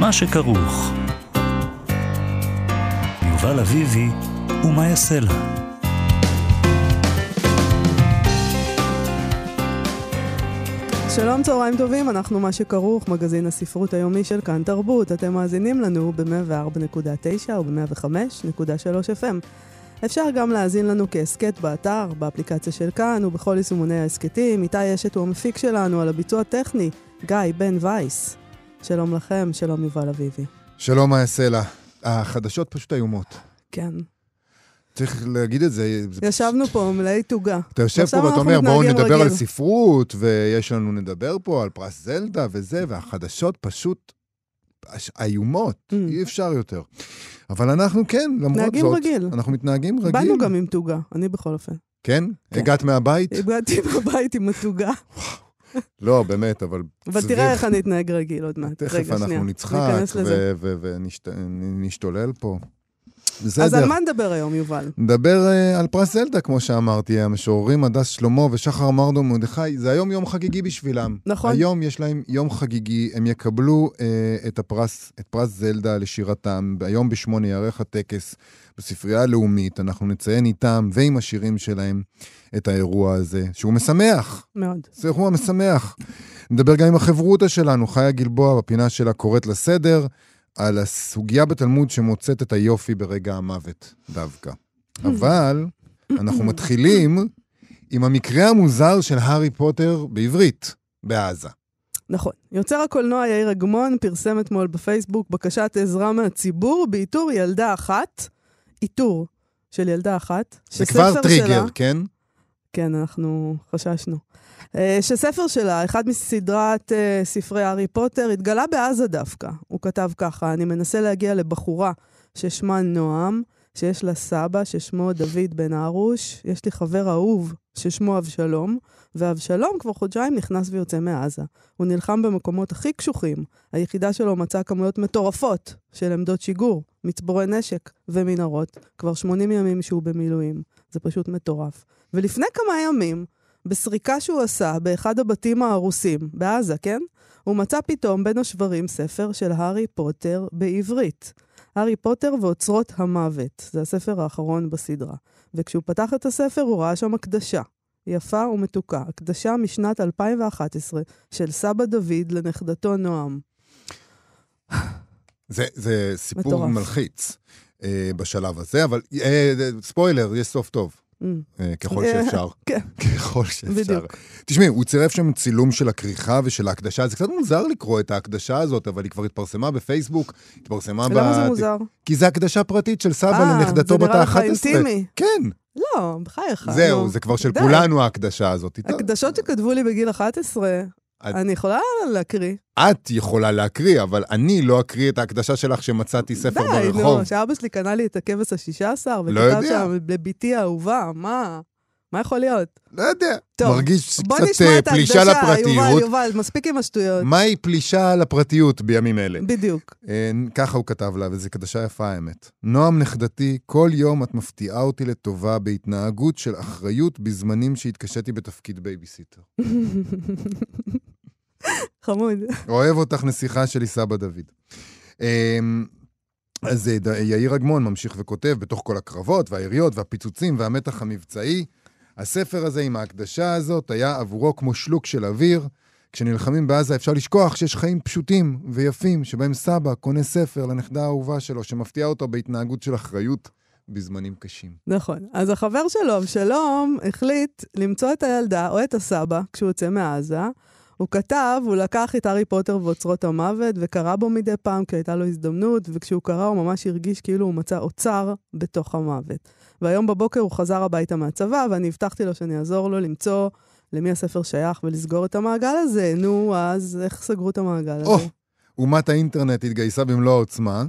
מה שכרוך. יובל אביבי ומה יעשה לה. שלום, צהריים טובים, אנחנו מה שכרוך, מגזין הספרות היומי של כאן תרבות. אתם מאזינים לנו ב-104.9 או ב-105.3 FM. אפשר גם להאזין לנו כהסכת באתר, באפליקציה של כאן ובכל יישומוני ההסכתים. איתי אשת הוא המפיק שלנו על הביצוע הטכני, גיא בן וייס. שלום לכם, שלום יובל אביבי. שלום, מה אעשה לה? החדשות פשוט איומות. כן. צריך להגיד את זה. זה ישבנו פה מלאי תוגה. אתה יושב פה ואתה אומר, בואו נדבר על ספרות, ויש לנו, נדבר פה על פרס זלדה וזה, והחדשות פשוט איומות, mm. אי אפשר יותר. אבל אנחנו כן, למרות זאת, נהגים רגיל. אנחנו מתנהגים רגיל. באנו גם עם תוגה, אני בכל אופן. כן? כן. הגעת מהבית? הגעתי מהבית עם התוגה. לא, באמת, אבל... אבל תראה איך אני אתנהג רגיל עוד מעט. תכף אנחנו נצחק ונשתולל פה. בסדר. אז על מה נדבר היום, יובל? נדבר uh, על פרס זלדה, כמו שאמרתי, המשוררים הדס שלמה ושחר מרדו מרדכי, זה היום יום חגיגי בשבילם. נכון. היום יש להם יום חגיגי, הם יקבלו uh, את הפרס, את פרס זלדה לשירתם, היום בשמונה יארך הטקס בספרייה הלאומית, אנחנו נציין איתם ועם השירים שלהם את האירוע הזה, שהוא משמח. מאוד. זה אירוע משמח. נדבר גם עם החברותא שלנו, חיה גלבוע, בפינה שלה קוראת לסדר. על הסוגיה בתלמוד שמוצאת את היופי ברגע המוות דווקא. אבל אנחנו מתחילים עם המקרה המוזר של הארי פוטר בעברית, בעזה. נכון. יוצר הקולנוע יאיר אגמון פרסם אתמול בפייסבוק בקשת עזרה מהציבור באיתור ילדה אחת, איתור של ילדה אחת. זה כבר טריגר, שלה, כן? כן, אנחנו חששנו. אה, שספר שלה, אחד מסדרת uh, ספרי הארי פוטר, התגלה בעזה דווקא. הוא כתב ככה, אני מנסה להגיע לבחורה ששמה נועם, שיש לה סבא ששמו דוד בן ארוש, יש לי חבר אהוב ששמו אבשלום, ואבשלום כבר חודשיים נכנס ויוצא מעזה. הוא נלחם במקומות הכי קשוחים. היחידה שלו מצאה כמויות מטורפות של עמדות שיגור, מצבורי נשק ומנהרות. כבר 80 ימים שהוא במילואים. זה פשוט מטורף. ולפני כמה ימים, בסריקה שהוא עשה באחד הבתים ההרוסים, בעזה, כן? הוא מצא פתאום בין השברים ספר של הארי פוטר בעברית. הארי פוטר ואוצרות המוות, זה הספר האחרון בסדרה. וכשהוא פתח את הספר הוא ראה שם הקדשה. יפה ומתוקה, הקדשה משנת 2011 של סבא דוד לנכדתו נועם. זה, זה סיפור מטורף. מלחיץ אה, בשלב הזה, אבל אה, ספוילר, יש סוף טוב. Mm. אה, ככל שאפשר. כן. ככל שאפשר. בדיוק. תשמעי, הוא צירף שם צילום של הכריכה ושל ההקדשה. זה קצת מוזר לקרוא את ההקדשה הזאת, אבל היא כבר התפרסמה בפייסבוק, התפרסמה ב... למה זה מוזר? כי זו הקדשה פרטית של סבא אה, לנכדתו בת ה-11. אה, זה נראה לך אינטימי. כן. לא, בחייך. זהו, זה כבר של כולנו ההקדשה הזאת. הקדשות שכתבו לי בגיל 11, את... אני יכולה להקריא. את יכולה להקריא, אבל אני לא אקריא את ההקדשה שלך שמצאתי ספר די, ברחוב. די, נו, שאבא שלי קנה לי את הכבש השישה עשר, לא וכתב שם לביתי האהובה, מה? מה יכול להיות? לא יודע. טוב, מרגיש קצת אה, פלישה לפרטיות. יובל, יובל, מספיק עם השטויות. מהי פלישה לפרטיות בימים אלה? בדיוק. אה, ככה הוא כתב לה, וזו הקדשה יפה האמת. נועם נכדתי, כל יום את מפתיעה אותי לטובה בהתנהגות של אחריות בזמנים שהתקשיתי בתפקיד בייביסיטר. חמוד. אוהב אותך נסיכה שלי, סבא דוד. אמ, אז אה, יאיר אגמון ממשיך וכותב, בתוך כל הקרבות והיריות והפיצוצים והמתח המבצעי, הספר הזה עם ההקדשה הזאת היה עבורו כמו שלוק של אוויר. כשנלחמים בעזה אפשר לשכוח שיש חיים פשוטים ויפים, שבהם סבא קונה ספר לנכדה האהובה שלו, שמפתיעה אותו בהתנהגות של אחריות בזמנים קשים. נכון. אז החבר שלו, אבשלום, החליט למצוא את הילדה או את הסבא כשהוא יוצא מעזה. הוא כתב, הוא לקח את הארי פוטר ואוצרות המוות וקרא בו מדי פעם כי הייתה לו הזדמנות, וכשהוא קרא הוא ממש הרגיש כאילו הוא מצא אוצר בתוך המוות. והיום בבוקר הוא חזר הביתה מהצבא, ואני הבטחתי לו שאני אעזור לו למצוא למי הספר שייך ולסגור את המעגל הזה. נו, אז איך סגרו את המעגל הזה? או, אומת האינטרנט התגייסה במלוא העוצמה.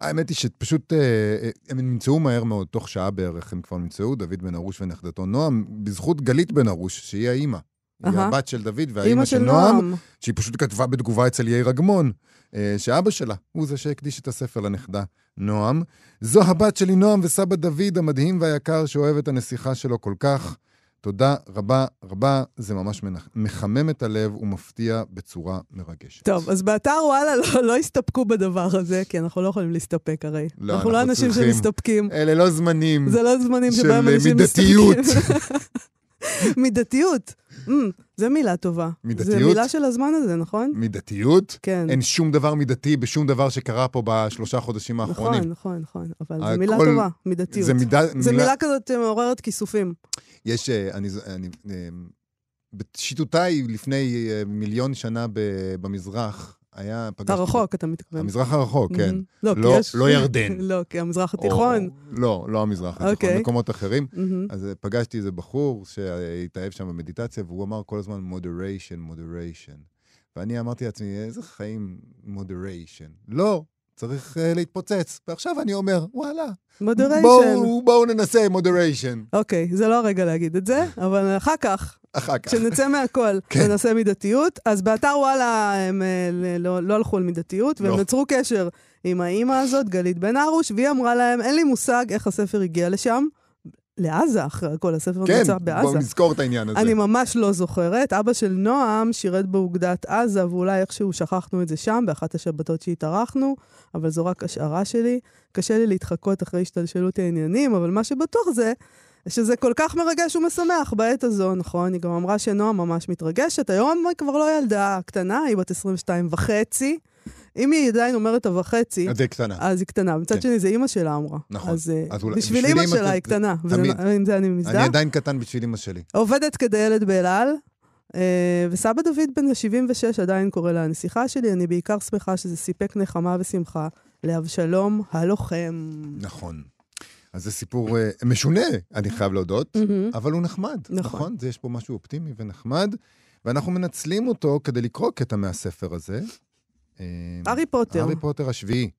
האמת היא שפשוט, אה, אה, הם נמצאו מהר מאוד, תוך שעה בערך הם כבר נמצאו, דוד בן ארוש ונכדתו נועם, בזכות גלית בן ארוש, שהיא האימא. היא. הבת של דוד אימא והאימא של של נועם. שהיא פשוט כתבה בתגובה אצל יאיר אגמון, אה, שאבא שלה הוא זה שהקדיש את הספר לנכדה נועם. זו הבת שלי נועם וסבא דוד המדהים והיקר שאוהב את הנסיכה שלו כל כך. תודה רבה רבה, זה ממש מחמם את הלב ומפתיע בצורה מרגשת. טוב, אז באתר וואלה לא, לא הסתפקו בדבר הזה, כי אנחנו לא יכולים להסתפק הרי. לא, אנחנו לא אנחנו אנשים צריכים- שמסתפקים. אלה לא זמנים זה לא זמנים של שבהם אנשים מידתיות. מסתפקים. מידתיות. Mm, זה מילה טובה. זה מידתיות? מילה של הזמן הזה, נכון? מידתיות. כן. אין שום דבר מידתי בשום דבר שקרה פה בשלושה חודשים האחרונים. נכון, נכון, נכון. אבל זו הכל- מילה טובה, מידתיות. זה מידה... זה מילה כזאת מעוררת כיסופים. יש, אה, אני, אני, אה, בשיטותיי לפני אה, מיליון שנה במזרח, היה, פגשתי... רחוק, אתה מתכוון. המזרח הרחוק, כן. מהמם. לא, לא- יש... לא ירדן. לא, כי המזרח התיכון. או- לא, לא המזרח התיכון, אוקיי. מקומות אחרים. מהמם. אז אה, פגשתי איזה בחור שהתאהב שם במדיטציה, והוא אמר כל הזמן moderation, moderation. ואני אמרתי לעצמי, איזה חיים moderation? לא, צריך uh, להתפוצץ. ועכשיו אני אומר, וואלה, מודריישן. בואו, ננסה moderation. אוקיי, זה לא הרגע להגיד את זה, אבל אחר כך, אחר כך. כשנצא מהכל, כן. ננסה מידתיות. אז באתר וואלה הם אה, לא, לא הלכו על מידתיות, והם לא. יצרו קשר עם האימא הזאת, גלית בן ארוש, והיא אמרה להם, אין לי מושג איך הספר הגיע לשם. לעזה, אחרי הכל, הספר כן, נמצא בואו בעזה. נזכור את העניין הזה. אני ממש לא זוכרת. אבא של נועם שירת באוגדת עזה, ואולי איכשהו שכחנו את זה שם, באחת השבתות שהתארחנו, אבל זו רק השערה שלי. קשה לי להתחקות אחרי השתלשלות העניינים, אבל מה שבטוח זה שזה כל כך מרגש ומשמח בעת הזו, נכון? היא גם אמרה שנועם ממש מתרגשת. היום היא כבר לא ילדה קטנה, היא בת 22 וחצי. אם היא עדיין אומרת הוחצי, אז זה קטנה. אז היא קטנה. מצד כן. שני, זה אימא שלה אמרה. נכון. אז, אה, אז אולי- בשביל אימא שלה היא קטנה. תמיד. עם זה אני מזדהה. אני עדיין קטן בשביל אמא שלי. עובדת כדיילת באל על, אה, וסבא דוד בן ה-76 עדיין קורא לה הנסיכה שלי. אני בעיקר שמחה שזה סיפק נחמה ושמחה לאבשלום הלוחם. נכון. אז זה סיפור אה, משונה, אני חייב להודות, מהמם. אבל הוא נחמד. נכון. נכון. זה יש פה משהו אופטימי ונחמד, ואנחנו מנצלים אותו כדי לקרוא קטע מהספר הזה. אה, הארי פוטר. הארי פוטר השביעי,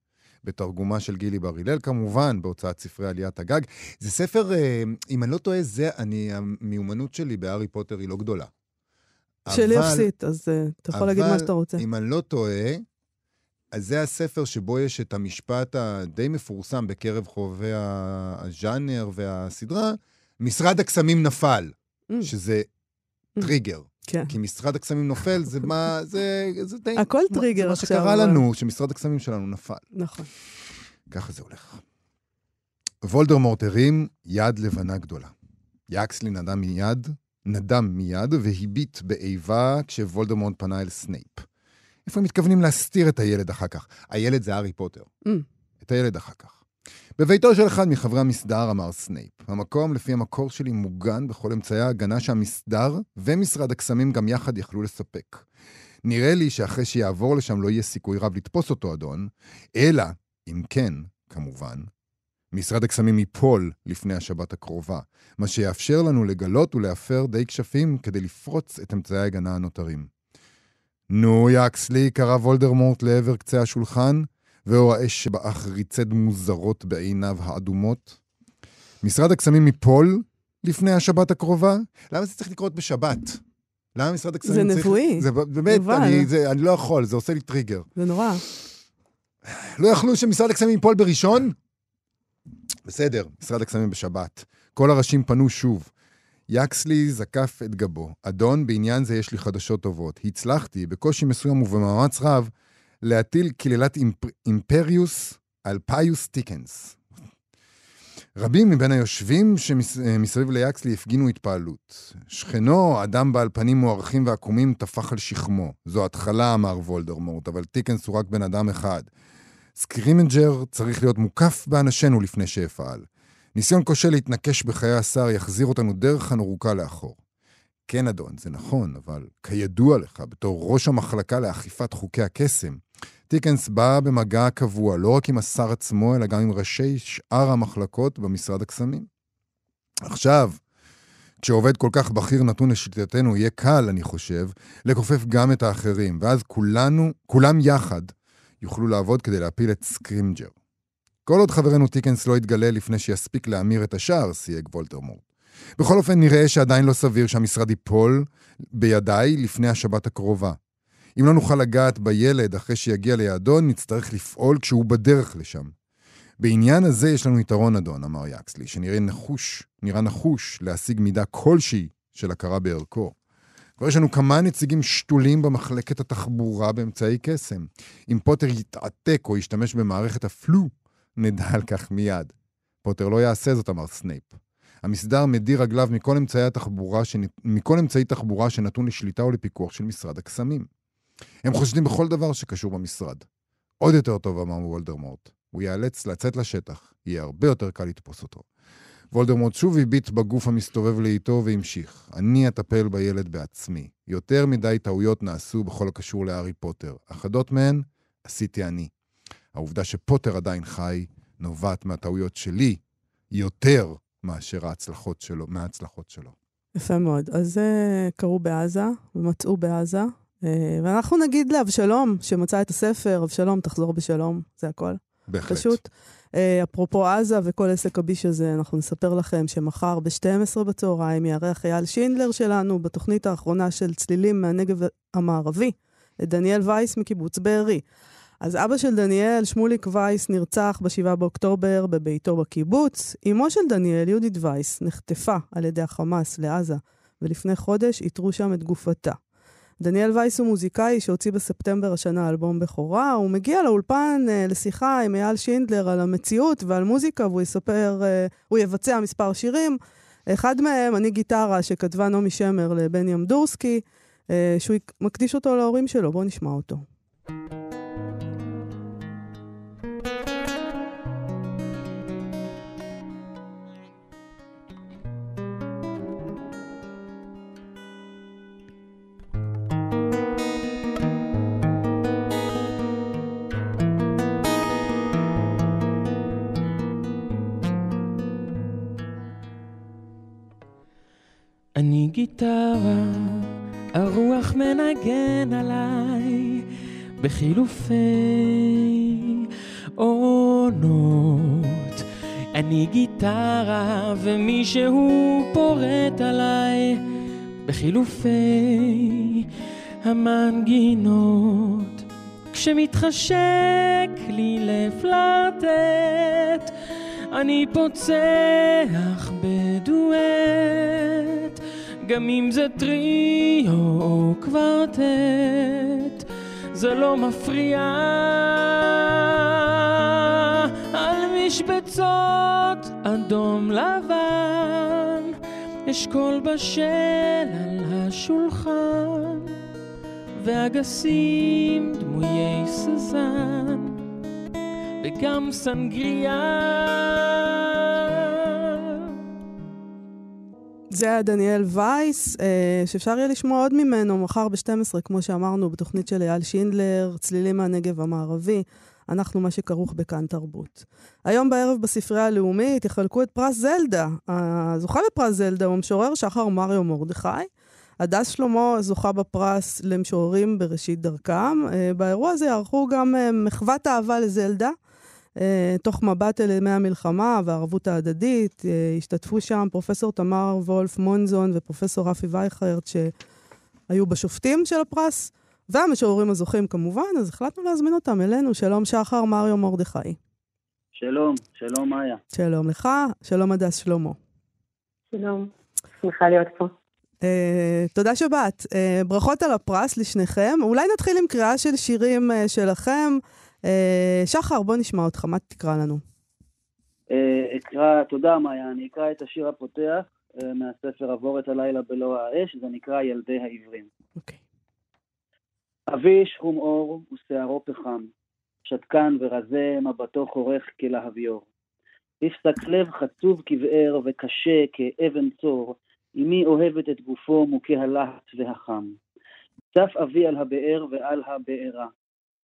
בתרגומה של גילי בר הלל, כמובן, בהוצאת ספרי עליית הגג. זה ספר, אה, אם אני לא טועה, זה, אני, המיומנות שלי בהארי פוטר היא לא גדולה. שלי אבל- אפסית, אז אתה יכול להגיד מה אבל שאתה רוצה. אם אני לא טועה, אז זה הספר שבו יש את המשפט הדי מפורסם בקרב חובבי הז'אנר והסדרה, משרד הקסמים נפל, מממ. שזה טריגר. כן. כי משרד הקסמים נופל, זה מה, זה, זה די... הכל מה- טריגר זה מה עכשיו, שקרה אבל- לנו, שמשרד הקסמים שלנו נפל. נכון. ככה זה הולך. וולדמורט הרים יד לבנה גדולה. יאקסלי נדם מיד, נדם מיד והביט באיבה כשוולדמורט פנה אל סנייפ. איפה הם מתכוונים להסתיר את הילד אחר כך? הילד זה הארי פוטר. מממ. את הילד אחר כך. בביתו של אחד מחברי המסדר אמר סנייפ, המקום לפי המקור שלי מוגן בכל אמצעי ההגנה שהמסדר ומשרד הקסמים גם יחד יכלו לספק. נראה לי שאחרי שיעבור לשם לא יהיה סיכוי רב לתפוס אותו, אדון, אלא, אם כן, כמובן, משרד הקסמים ייפול לפני השבת הקרובה, מה שיאפשר לנו לגלות ולהפר די כשפים כדי לפרוץ את אמצעי ההגנה הנותרים. נו, יאקסלי, קרא וולדרמורט לעבר קצה השולחן, ואור האש שבאח ריצד מוזרות בעיניו האדומות. משרד הקסמים ייפול לפני השבת הקרובה? למה זה צריך לקרות בשבת? למה משרד הקסמים זה צריך... נבואי. זה באמת, יובל. אני, זה, אני לא יכול, זה עושה לי טריגר. זה נורא. לא יכלו שמשרד הקסמים ייפול בראשון? בסדר, משרד הקסמים בשבת. כל הראשים פנו שוב. יאקסלי זקף את גבו. אדון, בעניין זה יש לי חדשות טובות. הצלחתי, בקושי מסוים ובמאמץ רב, להטיל קללת אימפ... אימפריוס על פיוס טיקנס. רבים מבין היושבים שמסביב ליאקסלי הפגינו התפעלות. שכנו, אדם בעל פנים מוארכים ועקומים, טפח על שכמו. זו התחלה, אמר וולדמורט, אבל טיקנס הוא רק בן אדם אחד. סקרימג'ר צריך להיות מוקף באנשינו לפני שאפעל. ניסיון כושל להתנקש בחיי השר יחזיר אותנו דרך הנורוקה לאחור. כן, אדון, זה נכון, אבל כידוע לך, בתור ראש המחלקה לאכיפת חוקי הקסם, טיקנס בא במגע קבוע לא רק עם השר עצמו, אלא גם עם ראשי שאר המחלקות במשרד הקסמים. עכשיו, כשעובד כל כך בכיר נתון לשליטתנו, יהיה קל, אני חושב, לכופף גם את האחרים, ואז כולנו, כולם יחד, יוכלו לעבוד כדי להפיל את סקרימג'ר. כל עוד חברנו טיקנס לא יתגלה לפני שיספיק להמיר את השאר, סייג וולדמורט. בכל אופן, נראה שעדיין לא סביר שהמשרד ייפול בידיי לפני השבת הקרובה. אם לא נוכל לגעת בילד אחרי שיגיע ליעדו, נצטרך לפעול כשהוא בדרך לשם. בעניין הזה יש לנו יתרון, אדון, אמר יאקסלי, שנראה נחוש, נראה נחוש להשיג מידה כלשהי של הכרה בערכו. כבר יש לנו כמה נציגים שתולים במחלקת התחבורה באמצעי קסם. אם פוטר יתעתק או ישתמש במערכת הפלו, נדע על כך מיד. פוטר לא יעשה זאת, אמר סנייפ. המסדר מדיר רגליו מכל אמצעי התחבורה, שנ... מכל אמצעי תחבורה שנתון לשליטה או לפיקוח של משרד הקסמים. הם חושדים בכל דבר שקשור במשרד. עוד יותר טוב, אמר וולדמורט. הוא ייאלץ לצאת לשטח, יהיה הרבה יותר קל לתפוס אותו. וולדרמורט שוב הביט בגוף המסתובב לאיתו והמשיך. אני אטפל בילד בעצמי. יותר מדי טעויות נעשו בכל הקשור להארי פוטר. אחדות מהן עשיתי אני. העובדה שפוטר עדיין חי נובעת מהטעויות שלי יותר מאשר ההצלחות שלו, מההצלחות שלו. יפה מאוד. אז זה קרו בעזה, ומצאו בעזה, אה, ואנחנו נגיד לאבשלום, שמצא את הספר, אבשלום, תחזור בשלום, זה הכל. בהחלט. פשוט. אה, אפרופו עזה וכל עסק הביש הזה, אנחנו נספר לכם שמחר ב-12 בצהריים יארח אייל שינדלר שלנו בתוכנית האחרונה של צלילים מהנגב המערבי, את דניאל וייס מקיבוץ בארי. אז אבא של דניאל, שמוליק וייס, נרצח ב-7 באוקטובר בביתו בקיבוץ. אמו של דניאל, יהודית וייס, נחטפה על ידי החמאס לעזה, ולפני חודש איתרו שם את גופתה. דניאל וייס הוא מוזיקאי שהוציא בספטמבר השנה אלבום בכורה. הוא מגיע לאולפן uh, לשיחה עם אייל שינדלר על המציאות ועל מוזיקה, והוא יספר, uh, הוא יבצע מספר שירים. אחד מהם, אני גיטרה, שכתבה נעמי שמר לבן ימדורסקי, uh, שהוא מקדיש אותו להורים שלו. בואו נשמע אותו. בחילופי עונות. אני גיטרה ומישהו פורט עליי בחילופי המנגינות. כשמתחשק לי לפלרטט, אני פוצח בדואט. גם אם זה טריו או קוורטט, זה לא מפריע. על משבצות אדום לבן, אשכול בשל על השולחן, ואגסים דמויי סזן, וגם סנגריה. זה היה דניאל וייס, אה, שאפשר יהיה לשמוע עוד ממנו מחר ב-12, כמו שאמרנו, בתוכנית של אייל שינדלר, צלילים מהנגב המערבי. אנחנו מה שכרוך בכאן תרבות. היום בערב בספרייה הלאומית יחלקו את פרס זלדה. הזוכה בפרס זלדה הוא המשורר שחר מריו מרדכי. הדס שלמה זוכה בפרס למשוררים בראשית דרכם. אה, באירוע הזה יערכו גם אה, מחוות אהבה לזלדה. אה, תוך מבט אל ימי המלחמה והערבות ההדדית. אה, ישתתפו שם פרופסור תמר וולף מונזון ופרופסור רפי וייכרט, שהיו בשופטים של הפרס, והמשוררים הזוכים כמובן, אז החלטנו להזמין אותם אלינו. שלום שחר מריו מרדכי. שלום, שלום מאיה. שלום לך, שלום הדס שלמה. שלום, שמחה להיות פה. Uh, תודה שבאת. Uh, ברכות על הפרס לשניכם. אולי נתחיל עם קריאה של שירים uh, שלכם. Uh, שחר, בוא נשמע אותך, מה תקרא לנו? Uh, אקרא, תודה מאיה, אני אקרא את השיר הפותח uh, מהספר עבור את הלילה בלא האש, זה נקרא ילדי העברים. אוקיי. אבי שחום אור ושערו פחם, שתקן ורזה, מבטו חורך כלהביור. הפסק לב חצוב כבאר וקשה כאבן צור, אמי אוהבת את גופו מוכה הלהט והחם. צף אבי על הבאר ועל הבארה.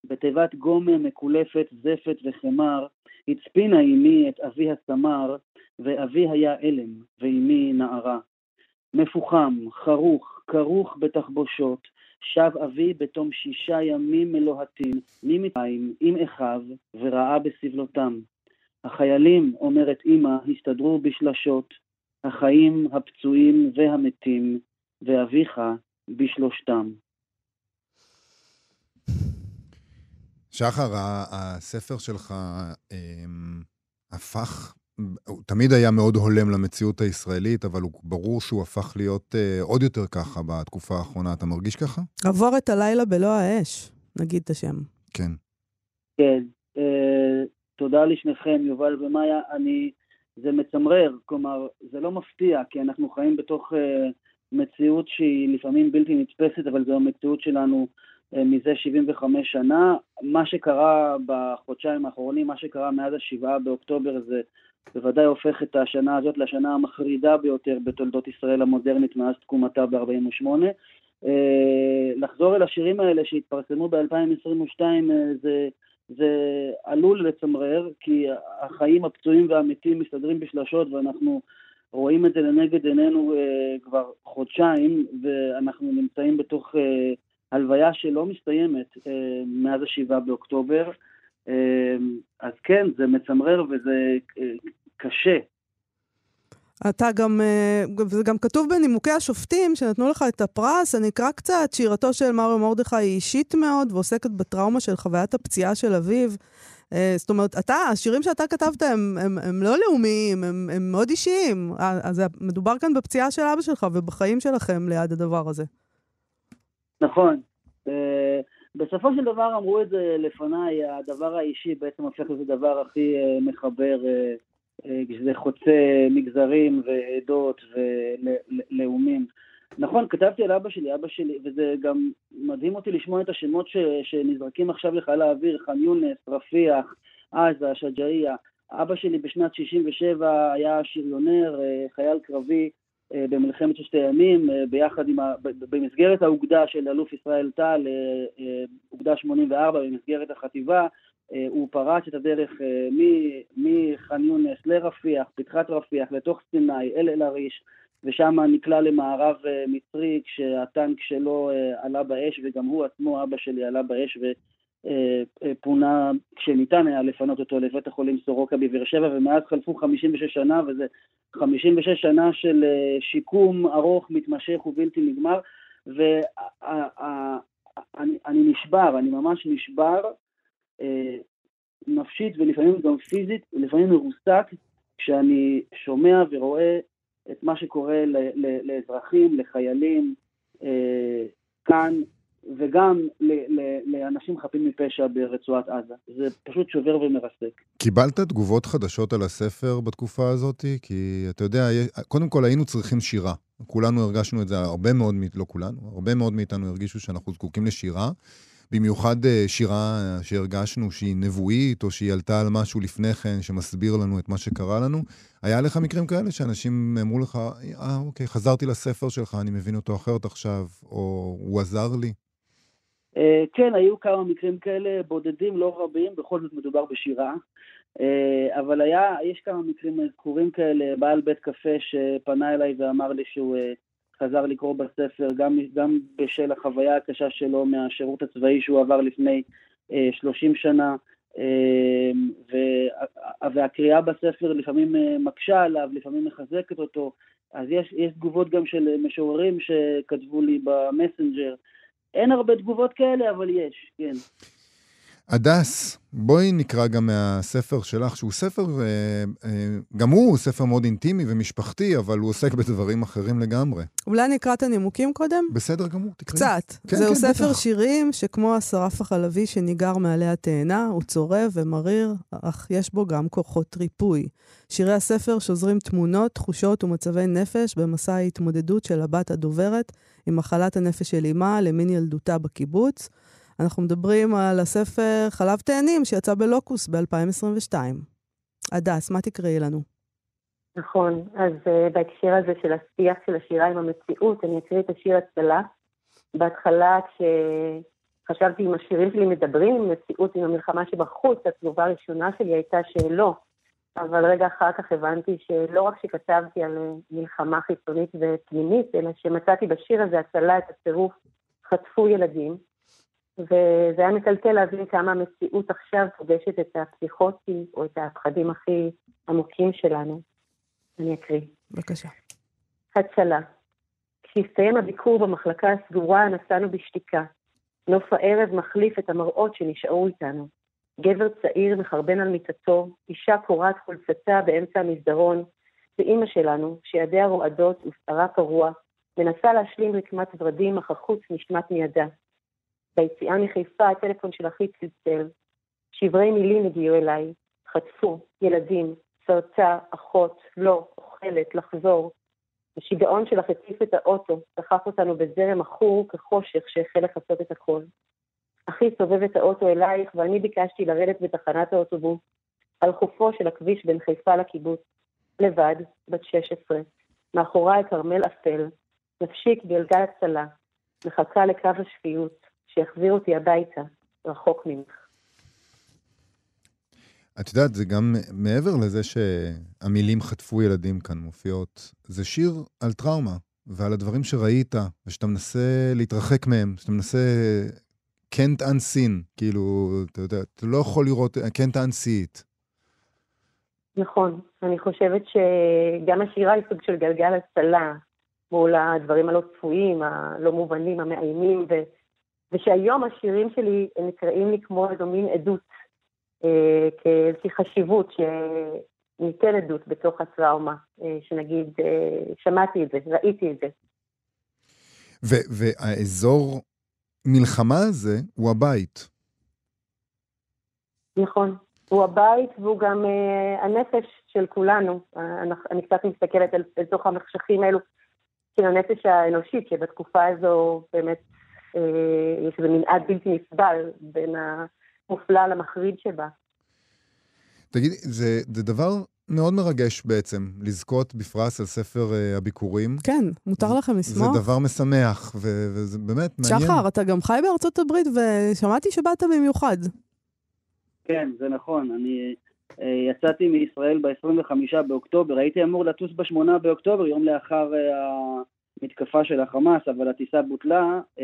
בתיבת גומם מקולפת זפת וחמר, הצפינה אמי את אבי הסמר, ואבי היה אלם, ואמי נערה. מפוחם, חרוך, כרוך בתחבושות, שב אבי בתום שישה ימים מלוהטים, ממצרים, עם אחיו, וראה בסבלותם. החיילים, אומרת אמא, הסתדרו בשלשות, החיים, הפצועים והמתים, ואביך בשלושתם. שחר, הספר שלך אמ, הפך, הוא תמיד היה מאוד הולם למציאות הישראלית, אבל הוא ברור שהוא הפך להיות uh, עוד יותר ככה בתקופה האחרונה. אתה מרגיש ככה? עבור את הלילה בלא האש, נגיד את השם. כן. כן. Uh, תודה לשניכם, יובל ומאיה. אני... זה מצמרר, כלומר, זה לא מפתיע, כי אנחנו חיים בתוך uh, מציאות שהיא לפעמים בלתי נתפסת, אבל זו המציאות שלנו מזה 75 שנה. מה שקרה בחודשיים האחרונים, מה שקרה מאז השבעה באוקטובר, זה בוודאי הופך את השנה הזאת לשנה המחרידה ביותר בתולדות ישראל המודרנית מאז תקומתה ב-48. Uh, לחזור אל השירים האלה שהתפרסמו ב-2022 uh, זה... זה עלול לצמרר, כי החיים הפצועים והמתים מסתדרים בשלשות ואנחנו רואים את זה לנגד עינינו כבר חודשיים, ואנחנו נמצאים בתוך הלוויה שלא מסתיימת uh, מאז השבעה באוקטובר. Uh, אז כן, זה מצמרר וזה uh, קשה. אתה גם, וזה גם כתוב בנימוקי השופטים שנתנו לך את הפרס, אני אקרא קצת, שירתו של מריו מרדכי היא אישית מאוד ועוסקת בטראומה של חוויית הפציעה של אביו. זאת אומרת, אתה, השירים שאתה כתבת הם, הם, הם לא לאומיים, הם, הם מאוד אישיים. אז מדובר כאן בפציעה של אבא שלך ובחיים שלכם ליד הדבר הזה. נכון. בסופו של דבר אמרו את זה לפניי, הדבר האישי בעצם הופך לזה דבר הכי מחבר כשזה חוצה מגזרים ועדות ולאומים. נכון, כתבתי על אבא שלי, אבא שלי, וזה גם מדהים אותי לשמוע את השמות ש, שנזרקים עכשיו לחיל האוויר, ח'אן יונס, רפיח, עזה, שג'אעיה. אבא שלי בשנת 67' היה שריונר, חייל קרבי במלחמת ששת הימים, ביחד עם ה... במסגרת האוגדה של אלוף ישראל טל, אוגדה 84, במסגרת החטיבה, הוא פרץ את הדרך מח'אן יונס לרפיח, פתחת רפיח, לתוך סיני, אל אל-עריש, ושם נקלע למערב מצרי כשהטנק שלו עלה באש, וגם הוא עצמו, אבא שלי, עלה באש ופונה, כשניתן היה לפנות אותו לבית החולים סורוקה בבאר שבע, ומאז חלפו 56 שנה, וזה 56 שנה של שיקום ארוך, מתמשך ובלתי נגמר, ואני נשבר, אני ממש נשבר. נפשית ולפעמים גם פיזית, ולפעמים מרוסק, כשאני שומע ורואה את מה שקורה לאזרחים, לחיילים, אה, כאן, וגם לאנשים חפים מפשע ברצועת עזה. זה פשוט שובר ומרסק. קיבלת תגובות חדשות על הספר בתקופה הזאת? כי אתה יודע, קודם כל היינו צריכים שירה. כולנו הרגשנו את זה, הרבה מאוד, לא כולנו, הרבה מאוד מאיתנו הרגישו שאנחנו זקוקים לשירה. במיוחד אה, שירה שהרגשנו שהיא נבואית, או שהיא עלתה על משהו לפני כן, שמסביר לנו את מה שקרה לנו. היה לך מקרים כאלה שאנשים אמרו לך, אה, אוקיי, חזרתי לספר שלך, אני מבין אותו אחרת עכשיו, או הוא עזר לי? Uh, כן, היו כמה מקרים כאלה, בודדים, לא רבים, בכל זאת מדובר בשירה. Uh, אבל היה, יש כמה מקרים זכורים כאלה, בעל בית קפה שפנה אליי ואמר לי שהוא... Uh, חזר לקרוא בספר, גם, גם בשל החוויה הקשה שלו מהשירות הצבאי שהוא עבר לפני אה, 30 שנה, אה, והקריאה בספר לפעמים אה, מקשה עליו, לפעמים מחזקת אותו, אז יש, יש תגובות גם של משוררים שכתבו לי במסנג'ר. אין הרבה תגובות כאלה, אבל יש, כן. הדס, בואי נקרא גם מהספר שלך, שהוא ספר, אה, אה, גם הוא ספר מאוד אינטימי ומשפחתי, אבל הוא עוסק בדברים אחרים לגמרי. אולי נקרא את הנימוקים קודם? בסדר גמור, תקראי. קצת. כן, זהו כן, ספר בטח. שירים שכמו השרף החלבי שניגר מעלי התאנה, הוא צורב ומריר, אך יש בו גם כוחות ריפוי. שירי הספר שוזרים תמונות, תחושות ומצבי נפש במסע ההתמודדות של הבת הדוברת עם מחלת הנפש של אמה למין ילדותה בקיבוץ. אנחנו מדברים על הספר חלב תאנים שיצא בלוקוס ב-2022. הדס, מה תקראי לנו? נכון, אז uh, בהקשר הזה של השיח של השירה עם המציאות, אני אקריא את השיר הצלה. בהתחלה, כשחשבתי אם השירים שלי מדברים עם מציאות, עם המלחמה שבחוץ, התגובה הראשונה שלי הייתה שלא. אבל רגע אחר כך הבנתי שלא רק שכתבתי על אה, מלחמה חיצונית ופנימית, אלא שמצאתי בשיר הזה הצלה את הצירוף חטפו ילדים, וזה היה מטלטל להבין כמה המציאות עכשיו פוגשת את הפסיכוטי או את הפחדים הכי עמוקים שלנו. אני אקריא. בבקשה. הצלה. כשהסתיים הביקור במחלקה הסגורה, נסענו בשתיקה. נוף הערב מחליף את המראות שנשארו איתנו. גבר צעיר מחרבן על מיטתו, אישה קורעת חולצתה באמצע המסדרון, ואימא שלנו, שידיה רועדות ושערה פרוע, מנסה להשלים רקמת ורדים, אך החוץ נשמט מידה. ביציאה מחיפה הטלפון של אחי צלצל. שברי מילים הגיעו אליי. חטפו, ילדים, סרטה, אחות, לא, אוכלת, לחזור. השיגעון שלך הציף את האוטו, דחף אותנו בזרם עכור כחושך שהחל לכסות את הכל. אחי סובב את האוטו אלייך, ואני ביקשתי לרדת בתחנת האוטובוס, על חופו של הכביש בין חיפה לקיבוץ. לבד, בת 16, מאחוריי כרמל אפל, נפשי כגלגל הצלה, מחכה לקו השפיות, שיחזיר אותי הביתה, רחוק ממך. את יודעת, זה גם מעבר לזה שהמילים חטפו ילדים כאן מופיעות, זה שיר על טראומה ועל הדברים שראית, ושאתה מנסה להתרחק מהם, שאתה מנסה can't unseen, כאילו, אתה יודע, אתה לא יכול לראות, can't unsee it. נכון, אני חושבת שגם השירה היא סוג של גלגל הצלה מול הדברים הלא צפויים, הלא מובנים, המאיימים, ו... ושהיום השירים שלי נקראים לי כמו איזו מין עדות, אה, כאיזושהי חשיבות שניתן עדות בתוך הטראומה, אה, שנגיד, אה, שמעתי את זה, ראיתי את זה. והאזור מלחמה הזה הוא הבית. נכון. הוא הבית והוא גם אה, הנפש של כולנו. אני, אני קצת מסתכלת על, על תוך המחשכים האלו של הנפש האנושית, שבתקופה הזו באמת יש איזה מנעד בלתי נסבל בין המופלא למחריד שבה. תגידי, זה, זה דבר מאוד מרגש בעצם, לזכות בפרס על ספר uh, הביקורים. כן, מותר לכם לשמוח. זה דבר משמח, ו- וזה באמת מעניין. שחר, אתה גם חי בארצות הברית, ושמעתי שבאת במיוחד. כן, זה נכון. אני uh, יצאתי מישראל ב-25 באוקטובר, הייתי אמור לטוס ב-8 באוקטובר, יום לאחר uh, המתקפה של החמאס, אבל הטיסה בוטלה. Uh,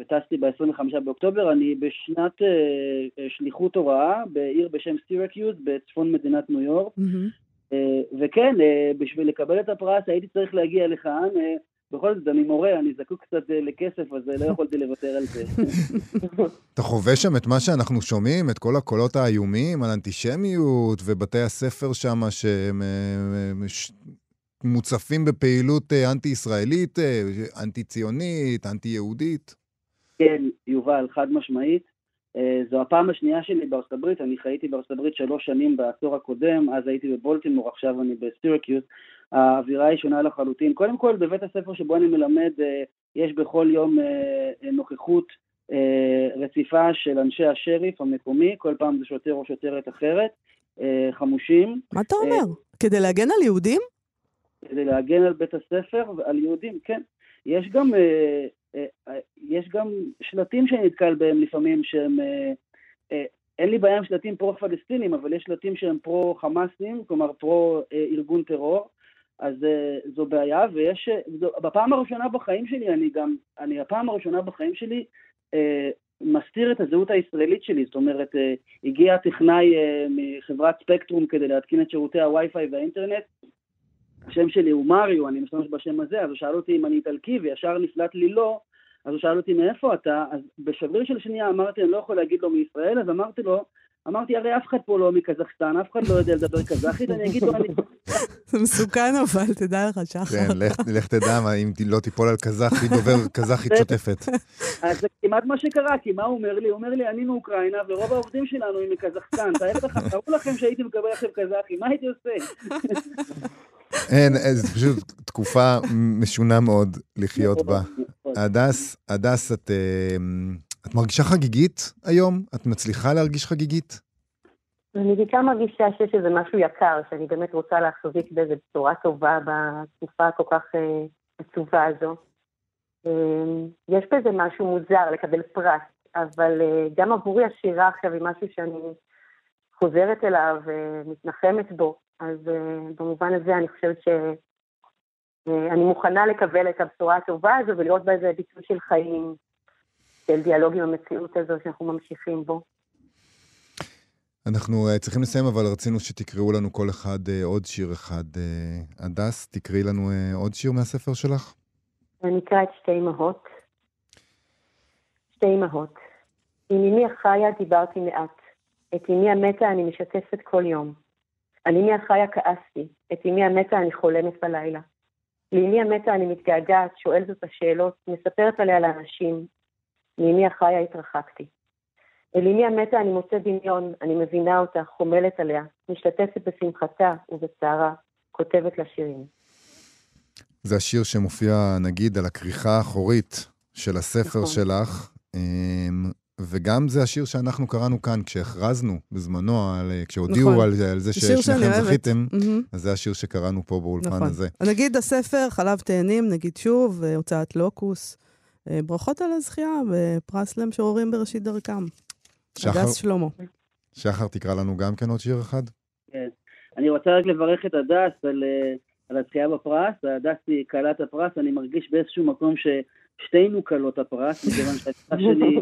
וטסתי ב-25 באוקטובר, אני בשנת uh, שליחות הוראה בעיר בשם סירקיוז בצפון מדינת ניו יורק. Mm-hmm. Uh, וכן, uh, בשביל לקבל את הפרס הייתי צריך להגיע לכאן. Uh, בכל זאת, אני מורה, אני זקוק קצת uh, לכסף, אז uh, לא יכולתי לוותר על זה. אתה חווה שם את מה שאנחנו שומעים, את כל הקולות האיומים על אנטישמיות, ובתי הספר שם שהם מוצפים בפעילות אנטי-ישראלית, אנטי-ציונית, אנטי-יהודית? כן, יובל, חד משמעית. אה, זו הפעם השנייה שלי בארצות הברית, אני חייתי בארצות הברית שלוש שנים בעשור הקודם, אז הייתי בבולטימור, עכשיו אני בסירקיוס. האווירה היא שונה לחלוטין. קודם כל, בבית הספר שבו אני מלמד, אה, יש בכל יום אה, נוכחות רציפה של אנשי השריף המקומי, כל פעם זה שוטר או שוטרת אחרת, חמושים. מה אתה אומר? כדי להגן על יהודים? כדי להגן על בית הספר ועל יהודים, כן. יש גם אה, אה, יש גם שלטים שאני נתקל בהם לפעמים שהם, אה, אין לי בעיה עם שלטים פרו-פלסטינים, אבל יש שלטים שהם פרו-חמאסים, כלומר פרו-ארגון טרור, אז זו בעיה, ויש, בפעם הראשונה בחיים שלי, אני גם, אני הפעם הראשונה בחיים שלי מסתיר את הזהות הישראלית שלי, זאת אומרת, הגיע טכנאי מחברת ספקטרום כדי להתקין את שירותי הווי-פיי והאינטרנט, השם שלי הוא מריו, אני משתמש בשם הזה, אז הוא שאל אותי אם אני איטלקי, וישר נפלט לי לא, אז הוא שאל אותי מאיפה אתה, אז בשבריר של שנייה אמרתי, אני לא יכול להגיד לו מישראל, אז אמרתי לו, אמרתי, הרי אף אחד פה לא מקזחסטן, אף אחד לא יודע לדבר קזחית, אני אגיד לו, אני... זה מסוכן אבל, תדע לך, שחר. כן, לך תדע אם לא תיפול על קזחי, דובר קזחית שוטפת. אז זה כמעט מה שקרה, כי מה הוא אומר לי? הוא אומר לי, אני מאוקראינה, ורוב העובדים שלנו הם מקזחסטן, תארו לכם שהייתי מקבל עכשיו קזחי, מה הייתי עושה? אין, זו פשוט תקופה משונה מאוד לחיות בה. הדס, הדס, את, אה, את מרגישה חגיגית היום? את מצליחה להרגיש חגיגית? אני בעיקר מרגישה שיש איזה משהו יקר, שאני באמת רוצה להחזיק באיזה בשורה טובה בתקופה הכל כך אה, עצובה הזו. אה, יש בזה משהו מוזר לקבל פרס, אבל אה, גם עבורי השירה עכשיו היא משהו שאני חוזרת אליו ומתנחמת בו. אז במובן הזה אני חושבת שאני מוכנה לקבל את הבשורה הטובה הזו ולראות בה איזה ביטוי של חיים, של דיאלוג עם המציאות הזו שאנחנו ממשיכים בו. אנחנו uh, צריכים לסיים, אבל רצינו שתקראו לנו כל אחד uh, עוד שיר אחד. Uh, הדס, תקראי לנו uh, עוד שיר מהספר שלך. אני אקרא את שתי אמהות. שתי אמהות. עם אמי החיה דיברתי מעט. את אמי המתה אני משתפת כל יום. על אמי החיה כעסתי. את אמי המתה אני חולמת בלילה. לאמי המתה אני מתגעגעת, שואלת אותה שאלות, מספרת עליה לאנשים. מאמי החיה התרחקתי. אל אמי המתה אני מוצא דמיון, אני מבינה אותה, חומלת עליה, משתתפת בשמחתה ובצערה, כותבת לה שירים. זה השיר שמופיע, נגיד, על הכריכה האחורית של הספר נכון. שלך, אמ, וגם זה השיר שאנחנו קראנו כאן כשהכרזנו בזמנו, על, כשהודיעו נכון. על, על זה ששניכם זכיתם, mm-hmm. אז זה השיר שקראנו פה באולפן נכון. הזה. נגיד הספר, חלב תאנים, נגיד שוב, הוצאת לוקוס. אה, ברכות על הזכייה בפרס למשוררים בראשית דרכם. שחר, הדס שלמה. שחר, תקרא לנו גם כן עוד שיר אחד. כן. אני רוצה רק לברך את הדס על, אה, על הזכייה בפרס. הדס היא כלת הפרס, אני מרגיש באיזשהו מקום ששתינו כלות הפרס, מכיוון שהשירה שלי...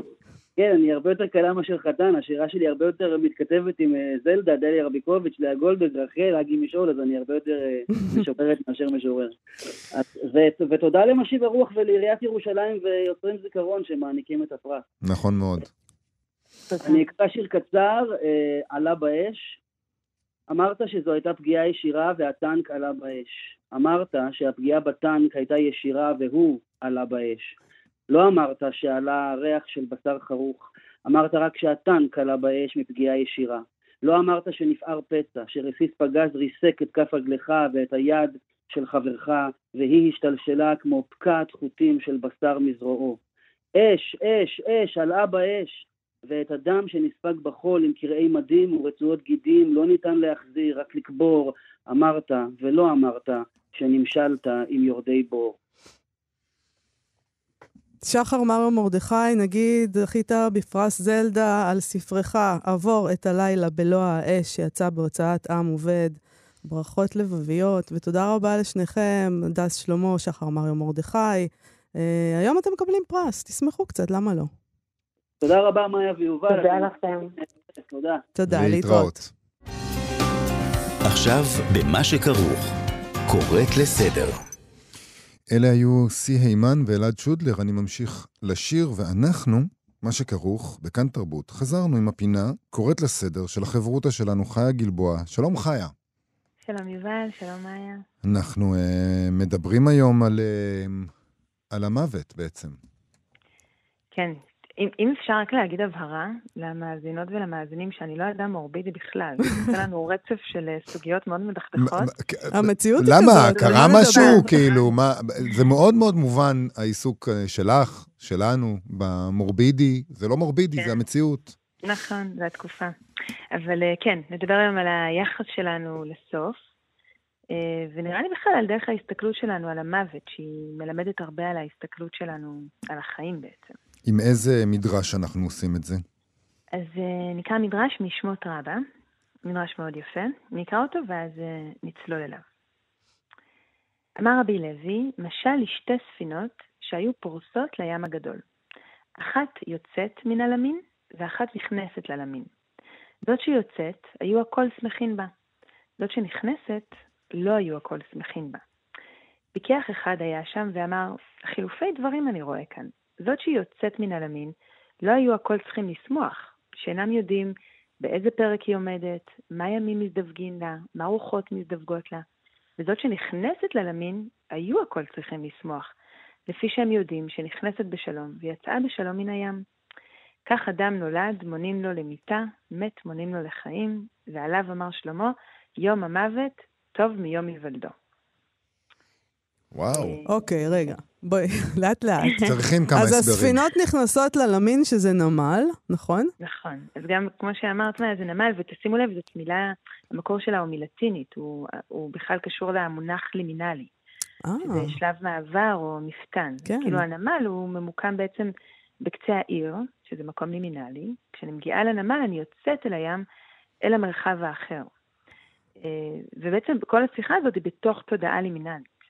כן, אני הרבה יותר קלה מאשר חתן, השירה שלי הרבה יותר מתכתבת עם אה, זלדה, דליה רביקוביץ', לאה גולדברג, רחל, אגי משאול, אז אני הרבה יותר אה, משוררת מאשר משורר. ותודה למשיב הרוח ולעיריית ירושלים ויוצרים זיכרון שמעניקים את הפרס. נכון מאוד. אני אקרא שיר קצר, אה, עלה באש. אמרת שזו הייתה פגיעה ישירה והטנק עלה באש. אמרת שהפגיעה בטנק הייתה ישירה והוא עלה באש. לא אמרת שעלה ריח של בשר חרוך, אמרת רק שהטנק עלה באש מפגיעה ישירה. לא אמרת שנפער פצע, שרסיס פגז ריסק את כף רגלך ואת היד של חברך, והיא השתלשלה כמו פקעת חוטים של בשר מזרועו. אש, אש, אש, עלה באש, ואת הדם שנספג בחול עם קרעי מדים ורצועות גידים לא ניתן להחזיר, רק לקבור, אמרת ולא אמרת, שנמשלת עם יורדי בור. שחר מרו מרדכי, נגיד, זכית בפרס זלדה על ספרך "עבור את הלילה בלוע האש" שיצא בהוצאת עם עובד. ברכות לבביות, ותודה רבה לשניכם, דס שלמה, שחר מריו מרדכי. אה, היום אתם מקבלים פרס, תשמחו קצת, למה לא? תודה רבה, מאיה ויובל. תודה לכם. תודה. תודה, להתראות. עכשיו, במה שכרוך, קוראת לסדר. אלה היו סי הימן ואלעד שודלר. אני ממשיך לשיר, ואנחנו, מה שכרוך, בכאן תרבות, חזרנו עם הפינה, קוראת לסדר, של החברותא שלנו, חיה גלבוע. שלום, חיה. שלום, יובל, שלום, מאיה. אנחנו uh, מדברים היום על, uh, על המוות בעצם. כן, אם, אם אפשר רק להגיד הבהרה למאזינות ולמאזינים שאני לא אדם מורבידי בכלל, זה לנו רצף של אה, סוגיות מאוד מדכדכות. המציאות היא כזאת. למה? קרה משהו? כאילו, מה, זה מאוד מאוד מובן, העיסוק אה, שלך, שלנו, במורבידי. זה לא מורבידי, כן. זה המציאות. נכון, זו התקופה. אבל אה, כן, נדבר היום על היחס שלנו לסוף. ונראה לי בכלל על דרך ההסתכלות שלנו על המוות, שהיא מלמדת הרבה על ההסתכלות שלנו על החיים בעצם. עם איזה מדרש אנחנו עושים את זה? אז uh, נקרא מדרש משמות רבה, מדרש מאוד יפה. נקרא אותו ואז uh, נצלול אליו. אמר רבי לוי, משל לשתי ספינות שהיו פורסות לים הגדול. אחת יוצאת מן הלמין ואחת נכנסת ללמין. זאת שיוצאת, היו הכל שמחים בה. זאת שנכנסת, לא היו הכל שמחים בה. פיקח אחד היה שם ואמר, חילופי דברים אני רואה כאן. זאת שהיא יוצאת מן הלמין, לא היו הכל צריכים לשמוח, שאינם יודעים באיזה פרק היא עומדת, מה ימים מזדווגים לה, מה רוחות מזדווגות לה. וזאת שנכנסת ללמין, היו הכל צריכים לשמוח, לפי שהם יודעים שנכנסת בשלום ויצאה בשלום מן הים. כך אדם נולד, מונים לו למיתה, מת מונים לו לחיים, ועליו אמר שלמה, יום המוות טוב מיום היוולדו. וואו. אוקיי, רגע. בואי, לאט לאט. צריכים כמה הסברים. אז הספינות נכנסות ללמין, שזה נמל, נכון? נכון. אז גם, כמו שאמרת, זה נמל, ותשימו לב, זאת מילה, המקור שלה הוא מלטינית, הוא, הוא בכלל קשור למונח לימינלי. אה. זה שלב מעבר או מפתן. כן. כאילו הנמל הוא ממוקם בעצם בקצה העיר, שזה מקום לימינלי. כשאני מגיעה לנמל, אני יוצאת אל הים, אל המרחב האחר. אה, ובעצם כל השיחה הזאת היא בתוך תודעה לימינלית.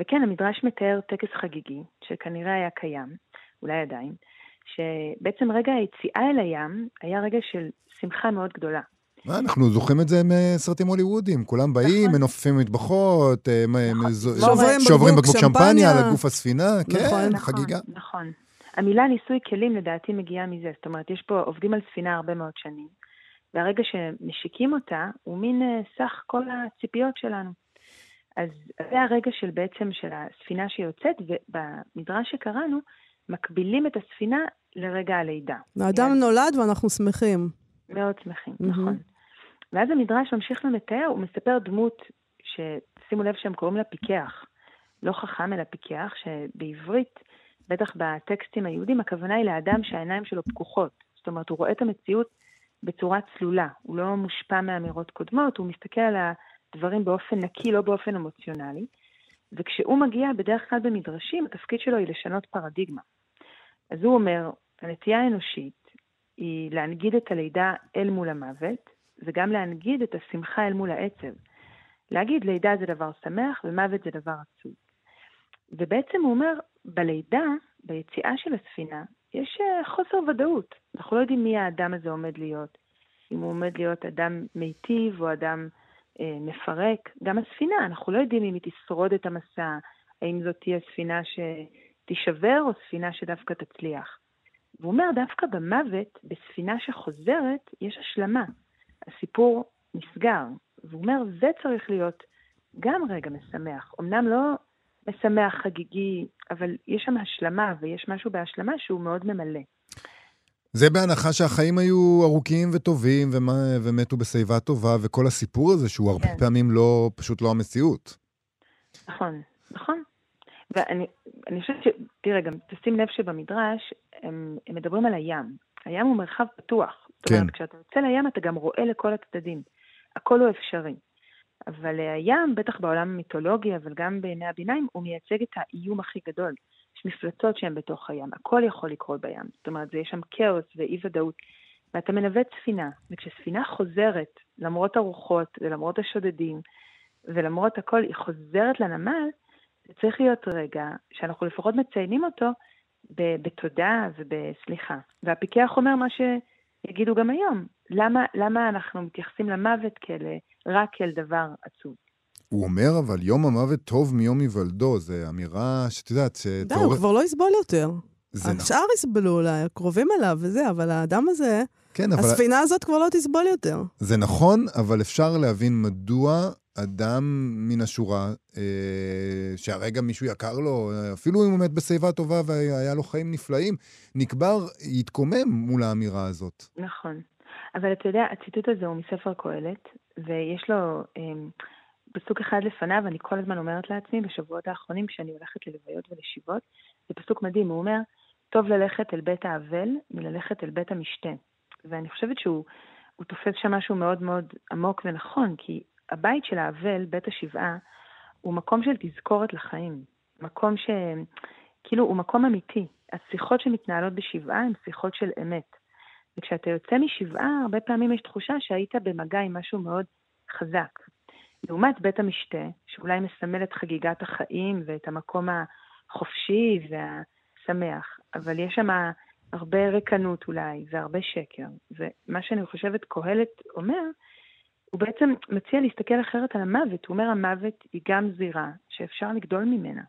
וכן, המדרש מתאר טקס חגיגי, שכנראה היה קיים, אולי עדיין, שבעצם רגע היציאה אל הים היה רגע של שמחה מאוד גדולה. מה, אנחנו זוכרים את זה מסרטים הוליוודיים. כולם באים, נכון. מנופפים מטבחות, אה, נכון. שוברים בקבוק שמפניה על גוף הספינה, כן, נכון, חגיגה. נכון. המילה ניסוי כלים לדעתי מגיעה מזה. זאת אומרת, יש פה, עובדים על ספינה הרבה מאוד שנים, והרגע שמשיקים אותה, הוא מין אה, סך כל הציפיות שלנו. אז זה הרגע של בעצם של הספינה שיוצאת, ובמדרש שקראנו, מקבילים את הספינה לרגע הלידה. האדם נולד ואנחנו שמחים. מאוד שמחים, mm-hmm. נכון. ואז המדרש ממשיך ומתאר, הוא מספר דמות ששימו לב שהם קוראים לה פיקח. לא חכם אלא פיקח, שבעברית, בטח בטקסטים היהודים, הכוונה היא לאדם שהעיניים שלו פקוחות. זאת אומרת, הוא רואה את המציאות בצורה צלולה. הוא לא מושפע מאמירות קודמות, הוא מסתכל על הדברים באופן נקי, לא באופן אמוציונלי. וכשהוא מגיע בדרך כלל במדרשים, התפקיד שלו היא לשנות פרדיגמה. אז הוא אומר, הנטייה האנושית היא להנגיד את הלידה אל מול המוות, וגם להנגיד את השמחה אל מול העצב. להגיד לידה זה דבר שמח ומוות זה דבר עצוב. ובעצם הוא אומר, בלידה, ביציאה של הספינה, יש אה, חוסר ודאות. אנחנו לא יודעים מי האדם הזה עומד להיות. אם הוא עומד להיות אדם מיטיב או אדם מפרק. גם הספינה, אנחנו לא יודעים אם היא תשרוד את המסע, האם זאת תהיה ספינה שתישבר או ספינה שדווקא תצליח. והוא אומר, דווקא במוות, בספינה שחוזרת, יש השלמה. הסיפור נסגר. והוא אומר, זה צריך להיות גם רגע משמח. אמנם לא משמח חגיגי, אבל יש שם השלמה, ויש משהו בהשלמה שהוא מאוד ממלא. זה בהנחה שהחיים היו ארוכים וטובים ומה, ומתו בשיבה טובה, וכל הסיפור הזה שהוא הרבה כן. פעמים לא, פשוט לא המציאות. נכון, נכון. ואני חושבת ש... תראה, גם תשים לב שבמדרש הם, הם מדברים על הים. הים הוא מרחב פתוח. זאת כן. אומרת, כשאתה יוצא לים אתה גם רואה לכל הצדדים. הכל הוא אפשרי. אבל הים, בטח בעולם המיתולוגי, אבל גם בימי הביניים, הוא מייצג את האיום הכי גדול. יש מפלצות שהן בתוך הים, הכל יכול לקרות בים. זאת אומרת, יש שם כאוס ואי-ודאות. ואתה מנווט ספינה, וכשספינה חוזרת, למרות הרוחות ולמרות השודדים, ולמרות הכל, היא חוזרת לנמל, זה צריך להיות רגע שאנחנו לפחות מציינים אותו בתודה ובסליחה. והפיקח אומר מה שיגידו גם היום, למה, למה אנחנו מתייחסים למוות כאל, רק כאל דבר עצוב? הוא אומר, אבל יום המוות טוב מיום היוולדו, זו אמירה שאת יודעת, ש... די, הוא כבר לא יסבול יותר. זה נכון. השאר יסבלו אולי, הקרובים אליו וזה, אבל האדם הזה, כן, אבל... הספינה הזאת כבר לא תסבול יותר. זה נכון, אבל אפשר להבין מדוע אדם מן השורה, אה, שהרגע מישהו יקר לו, אפילו אם הוא מת בשיבה טובה והיה לו חיים נפלאים, נקבר, יתקומם מול האמירה הזאת. נכון. אבל אתה יודע, הציטוט הזה הוא מספר קהלת, ויש לו אה, פסוק אחד לפניו, אני כל הזמן אומרת לעצמי, בשבועות האחרונים, כשאני הולכת ללוויות ולשיבות, זה פסוק מדהים, הוא אומר, טוב ללכת אל בית האבל מללכת אל בית המשתה. ואני חושבת שהוא תופס שם משהו מאוד מאוד עמוק ונכון, כי הבית של האבל, בית השבעה, הוא מקום של תזכורת לחיים. מקום ש... כאילו, הוא מקום אמיתי. השיחות שמתנהלות בשבעה הן שיחות של אמת. וכשאתה יוצא משבעה, הרבה פעמים יש תחושה שהיית במגע עם משהו מאוד חזק. לעומת בית המשתה, שאולי מסמל את חגיגת החיים ואת המקום החופשי והשמח, אבל יש שם הרבה ריקנות אולי, והרבה שקר. ומה שאני חושבת קהלת אומר, הוא בעצם מציע להסתכל אחרת על המוות. הוא אומר, המוות היא גם זירה שאפשר לגדול ממנה.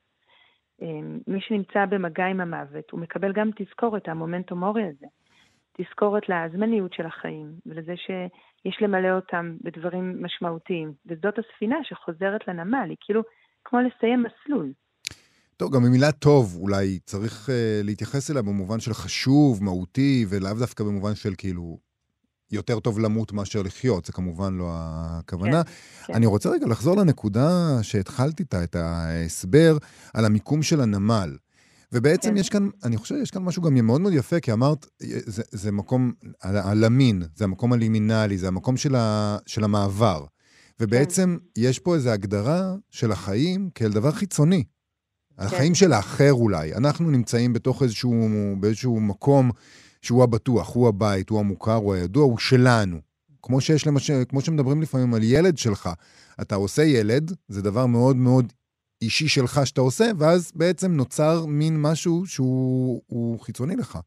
אמ, מי שנמצא במגע עם המוות, הוא מקבל גם תזכורת, המומנטום מורי הזה. תזכורת לזמניות של החיים, ולזה שיש למלא אותם בדברים משמעותיים. וזאת הספינה שחוזרת לנמל, היא כאילו כמו לסיים מסלול. טוב, גם במילה טוב אולי צריך uh, להתייחס אליה במובן של חשוב, מהותי, ולאו דווקא במובן של כאילו יותר טוב למות מאשר לחיות, זה כמובן לא הכוונה. כן, כן. אני רוצה רגע לחזור לנקודה שהתחלת איתה, את ההסבר על המיקום של הנמל. ובעצם כן. יש כאן, אני חושב שיש כאן משהו גם מאוד מאוד יפה, כי אמרת, זה, זה מקום, הלמין, זה המקום הלימינלי, זה המקום של, ה, של המעבר. ובעצם כן. יש פה איזו הגדרה של החיים כאל דבר חיצוני. כן. החיים של האחר אולי. אנחנו נמצאים בתוך איזשהו, באיזשהו מקום שהוא הבטוח, הוא הבית, הוא המוכר, הוא הידוע, הוא שלנו. כמו שיש למשל, כמו שמדברים לפעמים על ילד שלך. אתה עושה ילד, זה דבר מאוד מאוד אישי שלך שאתה עושה, ואז בעצם נוצר מין משהו שהוא הוא חיצוני לך.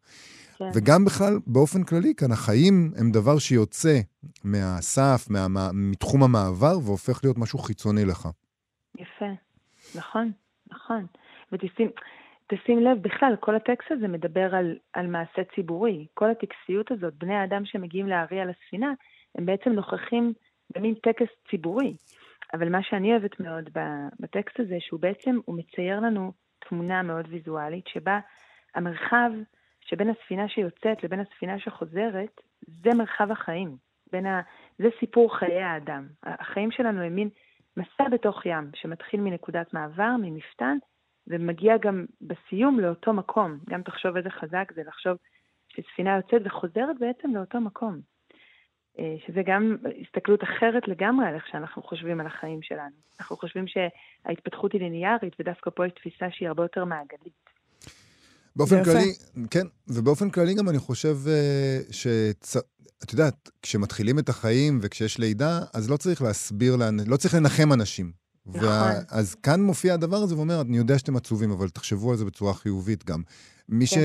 כן. וגם בכלל, באופן כללי, כאן החיים הם דבר שיוצא מהסף, מה, מה, מתחום המעבר, והופך להיות משהו חיצוני לך. יפה, נכון, נכון. ותשים תשים לב, בכלל, כל הטקסט הזה מדבר על, על מעשה ציבורי. כל הטקסיות הזאת, בני האדם שמגיעים להארי על הספינה, הם בעצם נוכחים במין טקס ציבורי. אבל מה שאני אוהבת מאוד בטקסט הזה, שהוא בעצם, הוא מצייר לנו תמונה מאוד ויזואלית, שבה המרחב שבין הספינה שיוצאת לבין הספינה שחוזרת, זה מרחב החיים. בין ה... זה סיפור חיי האדם. החיים שלנו הם מין מסע בתוך ים, שמתחיל מנקודת מעבר, ממפתן, ומגיע גם בסיום לאותו מקום. גם תחשוב איזה חזק זה לחשוב שספינה יוצאת וחוזרת בעצם לאותו מקום. אה, שזה גם הסתכלות אחרת לגמרי על איך שאנחנו חושבים על החיים שלנו. אנחנו חושבים שההתפתחות היא ליניארית, ודווקא פה יש תפיסה שהיא הרבה יותר מעגלית. באופן יפה. כללי, כן, ובאופן כללי גם אני חושב אה, ש... את יודעת, כשמתחילים את החיים וכשיש לידה, אז לא צריך להסביר, לא צריך לנחם אנשים. נכון. וה... אז כאן מופיע הדבר הזה ואומר, אני יודע שאתם עצובים, אבל תחשבו על זה בצורה חיובית גם. מי, כן. ש...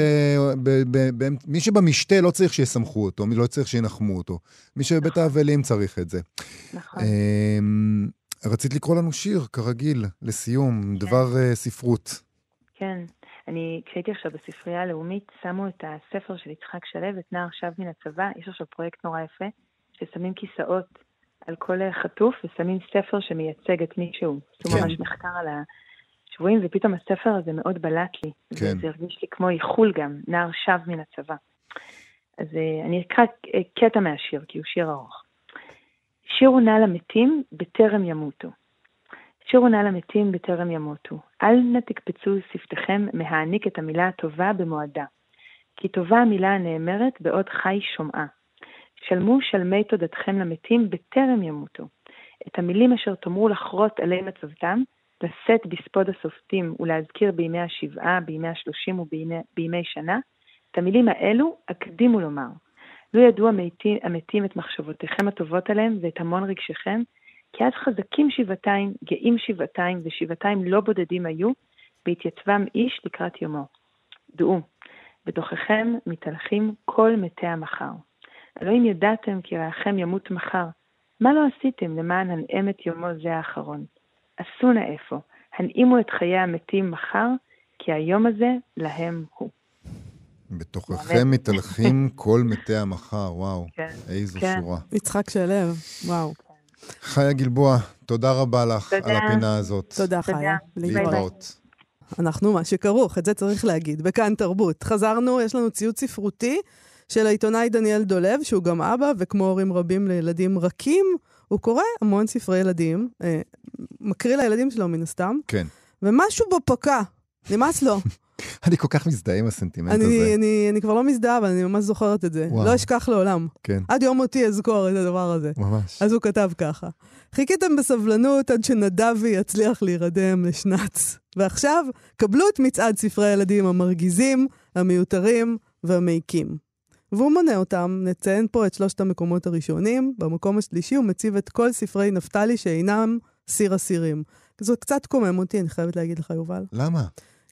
ב... ב... ב... מי שבמשתה לא צריך שיסמכו אותו, מי לא צריך שינחמו אותו. מי שבבית נכון. האבלים צריך את זה. נכון. אמ, רצית לקרוא לנו שיר, כרגיל, לסיום, כן. דבר uh, ספרות. כן. אני, כשהייתי עכשיו בספרייה הלאומית, שמו את הספר של יצחק שלו, את נער שב מן הצבא, יש עכשיו פרויקט נורא יפה, ששמים כיסאות על כל חטוף ושמים ספר שמייצג את מישהו. עשו כן. ממש מחקר על השבויים, ופתאום הספר הזה מאוד בלט לי. כן. זה הרגיש לי כמו איחול גם, נער שב מן הצבא. אז uh, אני אקרא uh, קטע מהשיר, כי הוא שיר ארוך. שירו נא למתים בטרם ימותו. שירו נא למתים בטרם ימותו. אל נא תקפצו שפתיכם מהעניק את המילה הטובה במועדה. כי טובה המילה הנאמרת בעוד חי שומעה. שלמו שלמי תודתכם למתים בטרם ימותו. את המילים אשר תאמרו לחרות עלי מצבתם, לשאת בספוד השופטים ולהזכיר בימי השבעה, בימי השלושים ובימי שנה, את המילים האלו הקדימו לומר. לו ידעו המתים, המתים את מחשבותיכם הטובות עליהם ואת המון רגשיכם, כי אז חזקים שבעתיים, גאים שבעתיים, ושבעתיים לא בודדים היו, בהתייצבם איש לקראת יומו. דעו, בתוככם מתהלכים כל מתי המחר. הלא אם ידעתם כי רעכם ימות מחר, מה לא עשיתם למען הנעם את יומו זה האחרון? עשו נא אפוא, הנעימו את חיי המתים מחר, כי היום הזה להם הוא. בתוככם מתהלכים כל מתי המחר, וואו, כן, איזו כן. שורה. יצחק שלו, וואו. חיה גלבוע, תודה רבה לך תודה. על הפינה הזאת. תודה, חיה. להתראות. אנחנו מה שכרוך, את זה צריך להגיד, בכאן תרבות. חזרנו, יש לנו ציוד ספרותי. של העיתונאי דניאל דולב, שהוא גם אבא, וכמו הורים רבים לילדים רכים, הוא קורא המון ספרי ילדים, אה, מקריא לילדים שלו מן הסתם. כן. ומשהו בו פקע, נמאס לו. אני כל כך מזדהה עם הסנטימנט אני, הזה. אני, אני כבר לא מזדהה, אבל אני ממש זוכרת את זה. וואו. לא אשכח לעולם. כן. עד יום מותי אזכור את הדבר הזה. ממש. אז הוא כתב ככה: חיכיתם בסבלנות עד שנדבי יצליח להירדם לשנץ. ועכשיו, קבלו את מצעד ספרי הילדים המרגיזים, המיותרים והמעיקים. והוא מונה אותם. נציין פה את שלושת המקומות הראשונים. במקום השלישי הוא מציב את כל ספרי נפתלי שאינם סיר אסירים. זה קצת קומם אותי, אני חייבת להגיד לך, יובל. למה?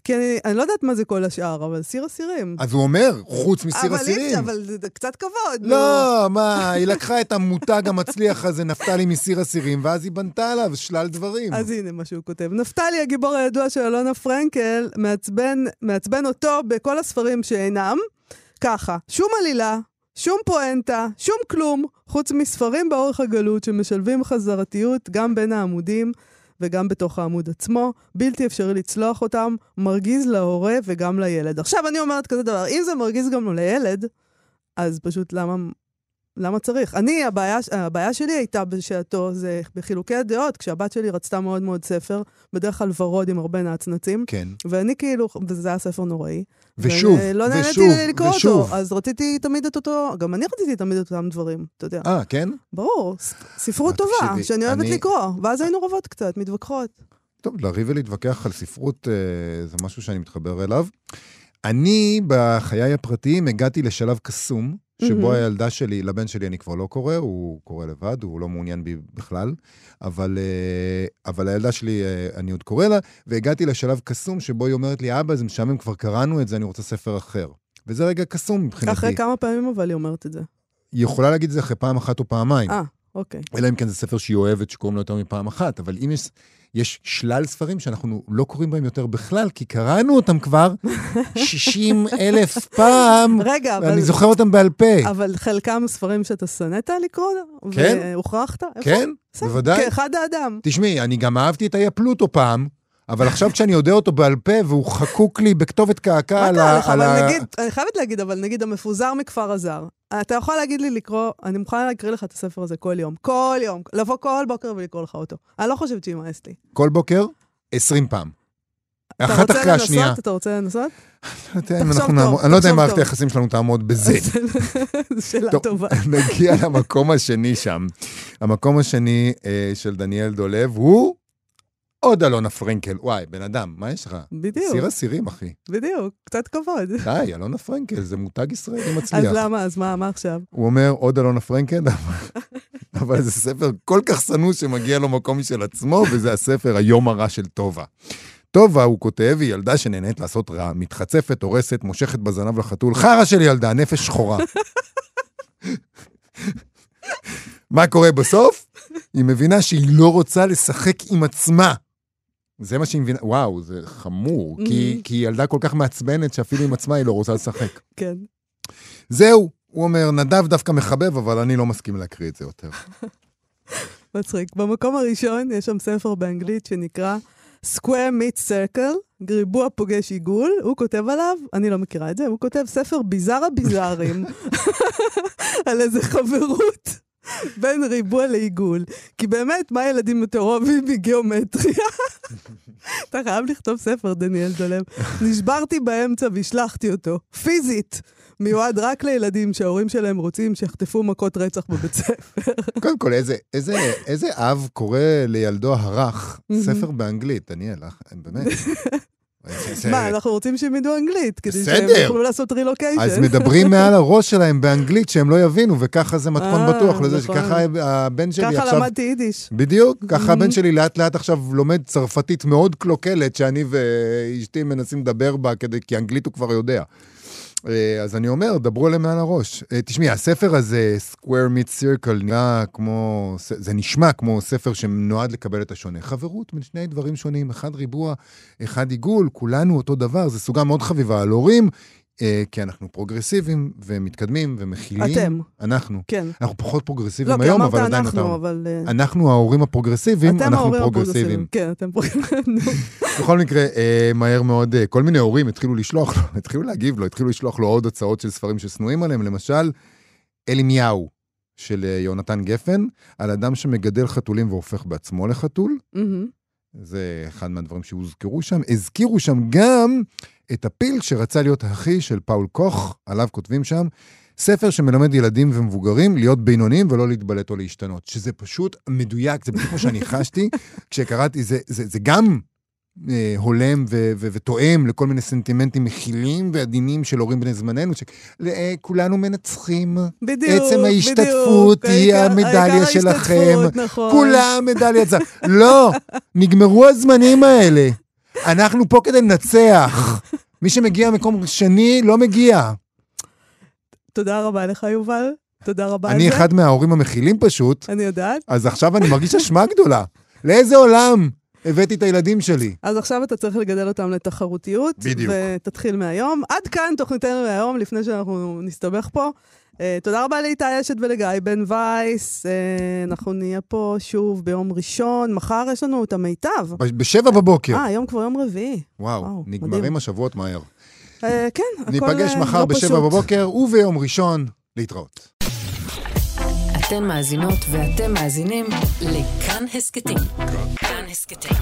כי אני, אני לא יודעת מה זה כל השאר, אבל סיר אסירים. אז הוא אומר, חוץ מסיר אבל אסירים. אבל זה קצת כבוד. לא, נו. מה, היא לקחה את המותג המצליח הזה, נפתלי מסיר אסירים, ואז היא בנתה עליו שלל דברים. אז הנה מה שהוא כותב. נפתלי, הגיבור הידוע של אלונה פרנקל, מעצבן, מעצבן אותו בכל הספרים שאינם. ככה, שום עלילה, שום פואנטה, שום כלום, חוץ מספרים באורך הגלות שמשלבים חזרתיות גם בין העמודים וגם בתוך העמוד עצמו. בלתי אפשרי לצלוח אותם, מרגיז להורה וגם לילד. עכשיו אני אומרת כזה דבר, אם זה מרגיז גם לילד, אז פשוט למה למה צריך? אני, הבעיה, הבעיה שלי הייתה בשעתו, זה בחילוקי הדעות, כשהבת שלי רצתה מאוד מאוד ספר, בדרך כלל ורוד עם הרבה נצנצים. כן. ואני כאילו, וזה היה ספר נוראי. ושוב, ולא ושוב, נהניתי לקרוא ושוב. אותו, אז רציתי תמיד את אותו, גם אני רציתי תמיד את אותם דברים, אתה יודע. אה, כן? ברור, ספרות טובה, תקשיבי, שאני אוהבת אני... לקרוא, ואז היינו רבות קצת, מתווכחות. טוב, לריב ולהתווכח על ספרות אה, זה משהו שאני מתחבר אליו. אני, בחיי הפרטיים, הגעתי לשלב קסום, שבו Mhm. הילדה שלי, לבן שלי אני כבר לא קורא, הוא קורא לבד, הוא לא מעוניין בי בכלל, אבל, אה, אבל הילדה שלי, אה, אני עוד קורא לה, והגעתי לשלב קסום שבו היא אומרת לי, אבא, זה משעמם, כבר קראנו את זה, אני רוצה ספר אחר. וזה רגע קסום מבחינתי. אחרי כמה פעמים אבל היא אומרת את זה. היא יכולה להגיד את זה אחרי פעם אחת או פעמיים. אה, אוקיי. אלא אם כן זה ספר שהיא אוהבת, שקוראים לו יותר מפעם אחת. אבל אם יש, יש שלל ספרים שאנחנו לא קוראים בהם יותר בכלל, כי קראנו אותם כבר 60 אלף פעם, רגע, אבל... ואני זוכר אותם בעל פה. אבל חלקם ספרים שאתה שנאת לקרוא? כן. והוכרחת? כן, בוודאי. כאחד האדם. תשמעי, אני גם אהבתי את איה פלוטו פעם, אבל עכשיו כשאני יודע אותו בעל פה והוא חקוק לי בכתובת קעקע מה על קרה ה... לך? על אבל ה- נגיד, אני חייבת להגיד, אבל נגיד המפוזר מכפר הזר. אתה יכול להגיד לי לקרוא, אני מוכנה להקריא לך את הספר הזה כל יום. כל יום. לבוא כל בוקר ולקרוא לך אותו. אני לא חושבת שימאס לי. כל בוקר, 20 פעם. אתה אחת רוצה אחרי השנייה. לנסות? אתה רוצה לנסות? אנחנו טוב, נעמוד- אני לא יודע אם מערכת. היחסים שלנו תעמוד בזה. זו שאלה טוב, טובה. נגיע למקום השני שם. המקום השני אה, של דניאל דולב הוא עוד אלונה פרנקל. וואי, בן אדם, מה יש לך? בדיוק, סיר אסירים, אחי. בדיוק. קצת כבוד. די, אלונה פרנקל, זה מותג ישראלי אז מצליח. למה? אז מה, מה עכשיו? הוא אומר, עוד אלונה פרנקל, אבל זה ספר כל כך שנוא שמגיע לו מקום משל עצמו, וזה הספר היום הרע של טובה. טובה, הוא כותב, היא ילדה שנהנית לעשות רע, מתחצפת, הורסת, מושכת בזנב לחתול, חרא של ילדה, נפש שחורה. מה קורה בסוף? היא מבינה שהיא לא רוצה לשחק עם עצמה. זה מה שהיא מבינה, וואו, זה חמור, כי. כי היא ילדה כל כך מעצבנת שאפילו עם עצמה היא לא רוצה לשחק. כן. זהו, הוא אומר, נדב דווקא מחבב, אבל אני לא מסכים להקריא את זה יותר. מצחיק. במקום הראשון יש שם ספר באנגלית שנקרא Square Meet Circle, ריבוע פוגש עיגול, הוא כותב עליו, אני לא מכירה את זה, הוא כותב ספר ביזאר הביזארים, על איזה חברות בין ריבוע לעיגול. כי באמת, מה ילדים אוהבים מגיאומטריה? אתה חייב לכתוב ספר, דניאל דולב. נשברתי באמצע והשלכתי אותו, פיזית. מיועד רק לילדים שההורים שלהם רוצים שיחטפו מכות רצח בבית ספר. קודם כל, איזה, איזה, איזה אב קורא לילדו הרך. ספר באנגלית, דניאל, אה, באמת. מה, אנחנו רוצים שהם ידעו אנגלית, כדי שהם. יוכלו לעשות רילוקיישן. אז מדברים מעל הראש שלהם באנגלית שהם לא יבינו, וככה זה מתכון אה, בטוח לזה, נכון. שככה הבן שלי ככה עכשיו... למדתי יידיש. בדיוק, ככה. הבן שלי לאט לאט עכשיו לומד צרפתית מאוד קלוקלת, שאני ואשתי מנסים לדבר בה, כי אנגלית הוא כבר יודע. אה, אז אני אומר, דברו אליהם מעל הראש. אה, תשמעי, הספר הזה, Square Meet Circle, נראה כמו, זה נשמע כמו ספר שנועד לקבל את השונה. חברות בין שני דברים שונים, אחד ריבוע, אחד עיגול, כולנו אותו דבר, זו סוגה מאוד חביבה על הורים, כי אנחנו פרוגרסיביים ומתקדמים ומכילים. אתם. אנחנו. כן. אנחנו פחות לא, פרוגרסיביים כי היום, אבל עדיין אנחנו, אותנו. אבל... אה, אנחנו ההורים הפרוגרסיביים, אתם אנחנו ההורים פרוגרסיביים. כן, אתם פרוגרסיביים. בכל מקרה, אה, מהר מאוד, אה, כל מיני הורים התחילו לשלוח לו, התחילו להגיב לו, התחילו לשלוח לו עוד הצעות של ספרים ששנואים עליהם, למשל, אליאמיאו של אה, יונתן גפן, על אדם שמגדל חתולים והופך בעצמו לחתול. מהמם. זה אחד מהדברים שהוזכרו שם. הזכירו שם גם את הפיל שרצה להיות האחי של פאול קור, עליו כותבים שם, ספר שמלמד ילדים ומבוגרים להיות בינוניים ולא להתבלט או להשתנות. שזה פשוט מדויק, זה בדיוק מה שאני חשתי כשקראתי, זה, זה, זה גם אה, הולם ו- ו- ותואם לכל מיני סנטימנטים מכילים ועדינים של הורים בני זמננו, שכולנו מנצחים. בדיוק, עצם ההשתתפות בדיוק. היא העיקר- המדליה שלכם. נכון. כולם מדליית זהב. לא, נגמרו הזמנים האלה. אנחנו פה כדי לנצח. מי שמגיע מקום שני, לא מגיע. תודה רבה לך, יובל. תודה רבה על אני זה. אחד מההורים המכילים פשוט, אני יודעת. אז עכשיו אני מרגיש אשמה גדולה. לאיזה עולם הבאתי את הילדים שלי? אז עכשיו אתה צריך לגדל אותם לתחרותיות. בדיוק. ותתחיל מהיום. עד כאן תוכניתנו להיום, לפני שאנחנו נסתבך פה. Uh, תודה רבה לאיתי אשת ולגיא בן וייס. Uh, אנחנו נהיה פה שוב ביום ראשון. מחר יש לנו את המיטב. ב- בשבע בבוקר. אה, היום כבר יום רביעי. וואו, וואו, נגמרים מדהים. השבועות מהר. Uh, כן, הכל ניפגש אה, מחר לא בשבע פשוט. בבוקר וביום ראשון. להתראות. אתן מאזינות ואתם מאזינים לכאן הסכתים. כאן הסכתים,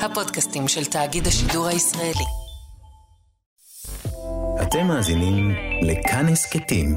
הפודקאסטים של תאגיד השידור הישראלי. אתם מאזינים לכאן הסכתים,